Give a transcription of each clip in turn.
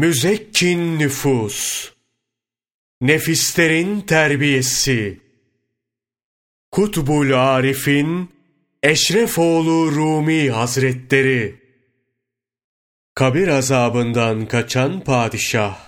müzekkin nüfus, nefislerin terbiyesi, Kutbul Arif'in Eşrefoğlu Rumi Hazretleri, kabir azabından kaçan padişah,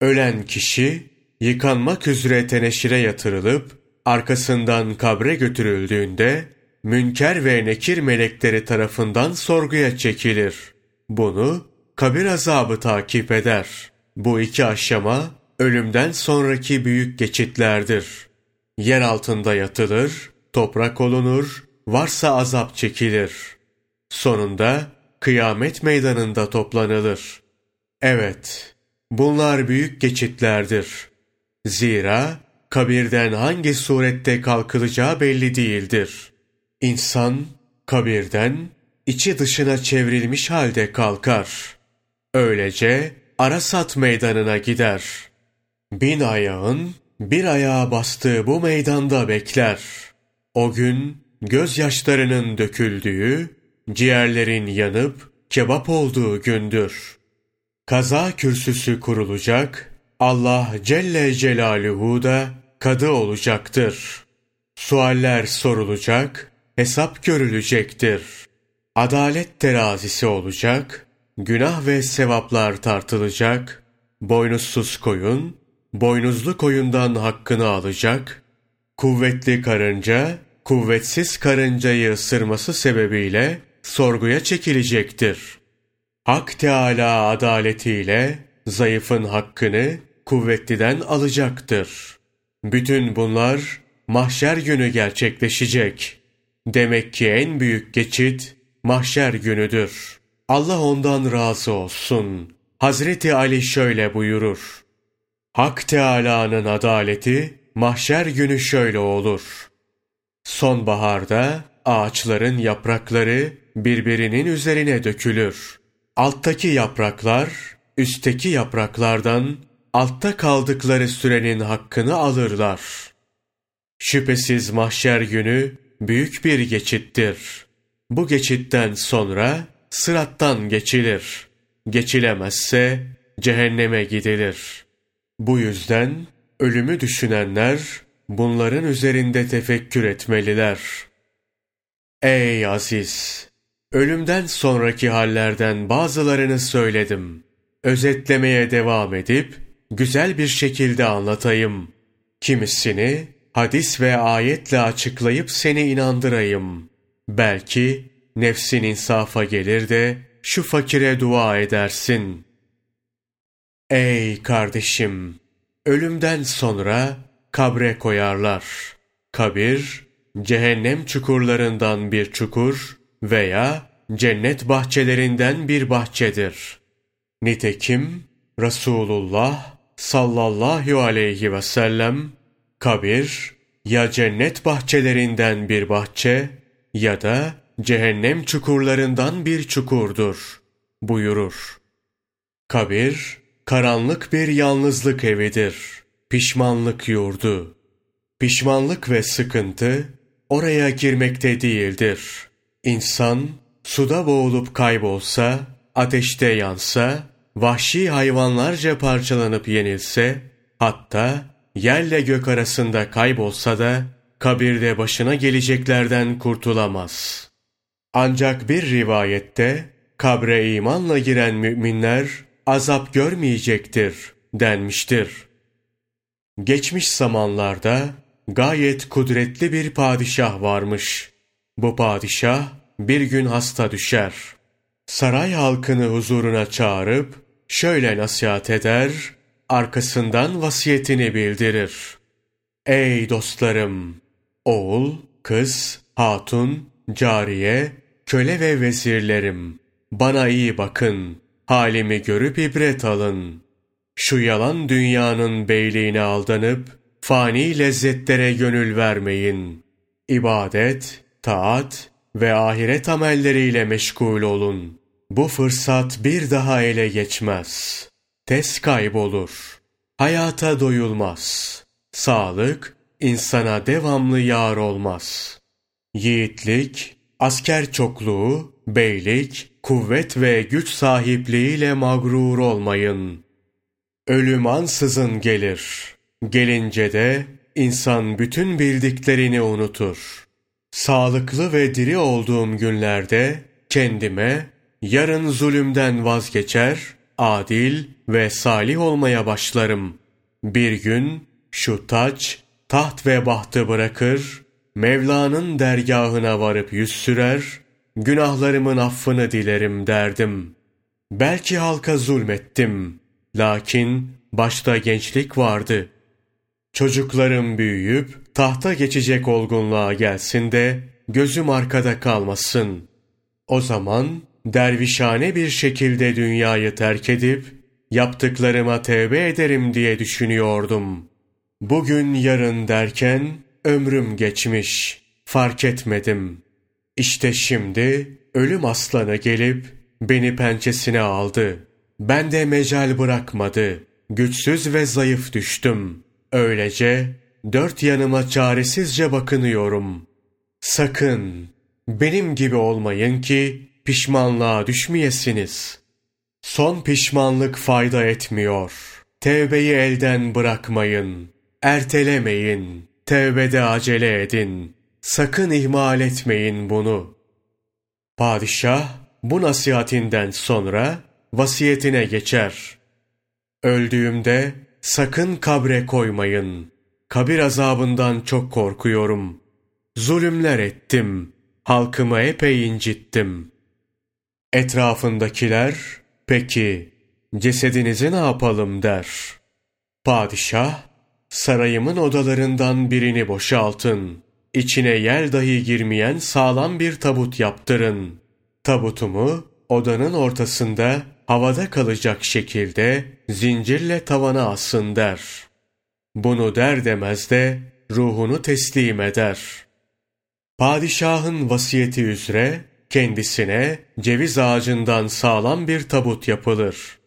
ölen kişi yıkanmak üzere teneşire yatırılıp arkasından kabre götürüldüğünde münker ve nekir melekleri tarafından sorguya çekilir. Bunu kabir azabı takip eder. Bu iki aşama ölümden sonraki büyük geçitlerdir. Yer altında yatılır, toprak olunur, varsa azap çekilir. Sonunda kıyamet meydanında toplanılır. Evet, bunlar büyük geçitlerdir. Zira kabirden hangi surette kalkılacağı belli değildir. İnsan kabirden içi dışına çevrilmiş halde kalkar. Öylece Arasat meydanına gider. Bin ayağın bir ayağa bastığı bu meydanda bekler. O gün gözyaşlarının döküldüğü, ciğerlerin yanıp kebap olduğu gündür. Kaza kürsüsü kurulacak, Allah Celle Celaluhu da kadı olacaktır. Sualler sorulacak, hesap görülecektir. Adalet terazisi olacak, günah ve sevaplar tartılacak, boynuzsuz koyun, boynuzlu koyundan hakkını alacak, kuvvetli karınca, kuvvetsiz karıncayı ısırması sebebiyle sorguya çekilecektir. Hak Teala adaletiyle zayıfın hakkını kuvvetliden alacaktır. Bütün bunlar mahşer günü gerçekleşecek. Demek ki en büyük geçit mahşer günüdür. Allah ondan razı olsun. Hazreti Ali şöyle buyurur. Hak Teâlâ'nın adaleti mahşer günü şöyle olur. Sonbaharda ağaçların yaprakları birbirinin üzerine dökülür. Alttaki yapraklar üstteki yapraklardan altta kaldıkları sürenin hakkını alırlar. Şüphesiz mahşer günü büyük bir geçittir. Bu geçitten sonra sırattan geçilir. Geçilemezse cehenneme gidilir. Bu yüzden ölümü düşünenler bunların üzerinde tefekkür etmeliler. Ey aziz! Ölümden sonraki hallerden bazılarını söyledim. Özetlemeye devam edip güzel bir şekilde anlatayım. Kimisini hadis ve ayetle açıklayıp seni inandırayım. Belki nefsin insafa gelir de şu fakire dua edersin. Ey kardeşim! Ölümden sonra kabre koyarlar. Kabir, cehennem çukurlarından bir çukur veya cennet bahçelerinden bir bahçedir. Nitekim Resulullah sallallahu aleyhi ve sellem kabir ya cennet bahçelerinden bir bahçe ya da cehennem çukurlarından bir çukurdur buyurur. Kabir karanlık bir yalnızlık evidir. Pişmanlık yurdu. Pişmanlık ve sıkıntı oraya girmekte değildir. İnsan suda boğulup kaybolsa, ateşte yansa, vahşi hayvanlarca parçalanıp yenilse, hatta yerle gök arasında kaybolsa da, kabirde başına geleceklerden kurtulamaz. Ancak bir rivayette, kabre imanla giren müminler, azap görmeyecektir denmiştir. Geçmiş zamanlarda, gayet kudretli bir padişah varmış. Bu padişah, bir gün hasta düşer. Saray halkını huzuruna çağırıp, şöyle nasihat eder, arkasından vasiyetini bildirir. Ey dostlarım! Oğul, kız, hatun, cariye, köle ve vezirlerim! Bana iyi bakın, halimi görüp ibret alın. Şu yalan dünyanın beyliğine aldanıp, fani lezzetlere gönül vermeyin. İbadet, taat ve ahiret amelleriyle meşgul olun. Bu fırsat bir daha ele geçmez. Tez kaybolur. Hayata doyulmaz. Sağlık, insana devamlı yar olmaz. Yiğitlik, asker çokluğu, beylik, kuvvet ve güç sahipliğiyle mağrur olmayın. Ölüm ansızın gelir. Gelince de insan bütün bildiklerini unutur. Sağlıklı ve diri olduğum günlerde kendime yarın zulümden vazgeçer, adil ve salih olmaya başlarım. Bir gün şu taç, taht ve bahtı bırakır, Mevla'nın dergahına varıp yüz sürer, günahlarımın affını dilerim derdim. Belki halka zulmettim, lakin başta gençlik vardı. Çocuklarım büyüyüp tahta geçecek olgunluğa gelsin de gözüm arkada kalmasın. O zaman dervişane bir şekilde dünyayı terk edip yaptıklarıma tevbe ederim diye düşünüyordum. Bugün yarın derken ömrüm geçmiş, fark etmedim. İşte şimdi ölüm aslanı gelip beni pençesine aldı. Ben de mecal bırakmadı. Güçsüz ve zayıf düştüm. Öylece dört yanıma çaresizce bakınıyorum. Sakın benim gibi olmayın ki pişmanlığa düşmeyesiniz. Son pişmanlık fayda etmiyor. Tevbeyi elden bırakmayın. Ertelemeyin. Tevbede acele edin. Sakın ihmal etmeyin bunu. Padişah bu nasihatinden sonra vasiyetine geçer. Öldüğümde sakın kabre koymayın. Kabir azabından çok korkuyorum. Zulümler ettim. Halkımı epey incittim. Etrafındakiler, peki cesedinizi ne yapalım der. Padişah, sarayımın odalarından birini boşaltın. İçine yer dahi girmeyen sağlam bir tabut yaptırın. Tabutumu odanın ortasında havada kalacak şekilde zincirle tavana asın der. Bunu der demez de ruhunu teslim eder. Padişahın vasiyeti üzere kendisine ceviz ağacından sağlam bir tabut yapılır.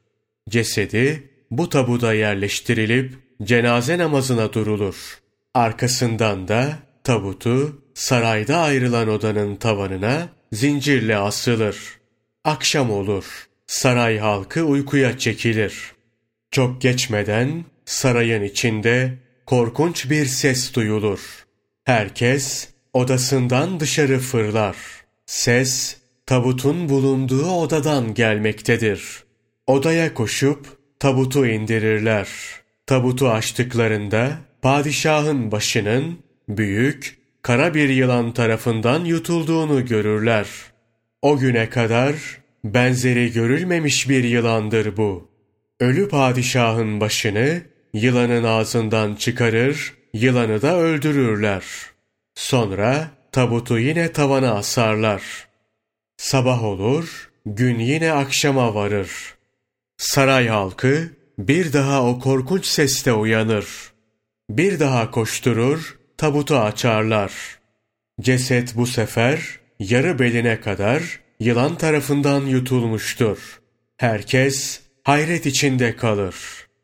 Cesedi bu tabuda yerleştirilip cenaze namazına durulur. Arkasından da tabutu sarayda ayrılan odanın tavanına zincirle asılır. Akşam olur. Saray halkı uykuya çekilir. Çok geçmeden sarayın içinde korkunç bir ses duyulur. Herkes odasından dışarı fırlar. Ses tabutun bulunduğu odadan gelmektedir. Odaya koşup tabutu indirirler. Tabutu açtıklarında padişahın başının büyük, kara bir yılan tarafından yutulduğunu görürler. O güne kadar benzeri görülmemiş bir yılandır bu. Ölü padişahın başını yılanın ağzından çıkarır, yılanı da öldürürler. Sonra tabutu yine tavana asarlar. Sabah olur, gün yine akşama varır. Saray halkı bir daha o korkunç seste uyanır. Bir daha koşturur, tabutu açarlar. Ceset bu sefer yarı beline kadar yılan tarafından yutulmuştur. Herkes hayret içinde kalır.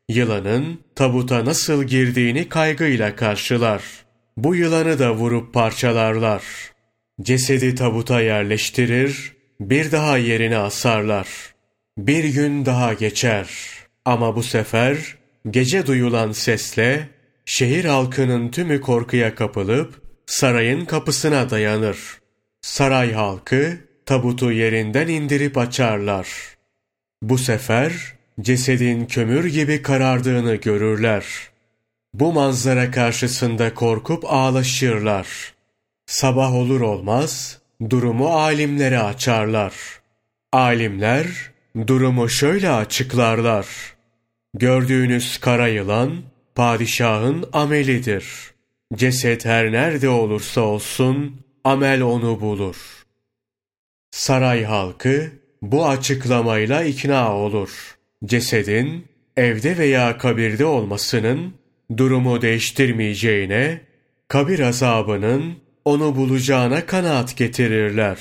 Yılanın tabuta nasıl girdiğini kaygıyla karşılar. Bu yılanı da vurup parçalarlar. Cesedi tabuta yerleştirir, bir daha yerine asarlar. Bir gün daha geçer. Ama bu sefer gece duyulan sesle şehir halkının tümü korkuya kapılıp sarayın kapısına dayanır. Saray halkı tabutu yerinden indirip açarlar. Bu sefer cesedin kömür gibi karardığını görürler. Bu manzara karşısında korkup ağlaşırlar. Sabah olur olmaz durumu alimlere açarlar. Alimler durumu şöyle açıklarlar. Gördüğünüz kara yılan padişahın amelidir. Ceset her nerede olursa olsun amel onu bulur. Saray halkı bu açıklamayla ikna olur. Cesedin evde veya kabirde olmasının durumu değiştirmeyeceğine, kabir azabının onu bulacağına kanaat getirirler.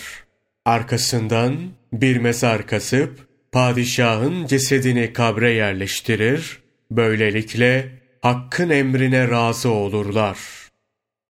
Arkasından bir mezar kasıp padişahın cesedini kabre yerleştirir, böylelikle hakkın emrine razı olurlar.''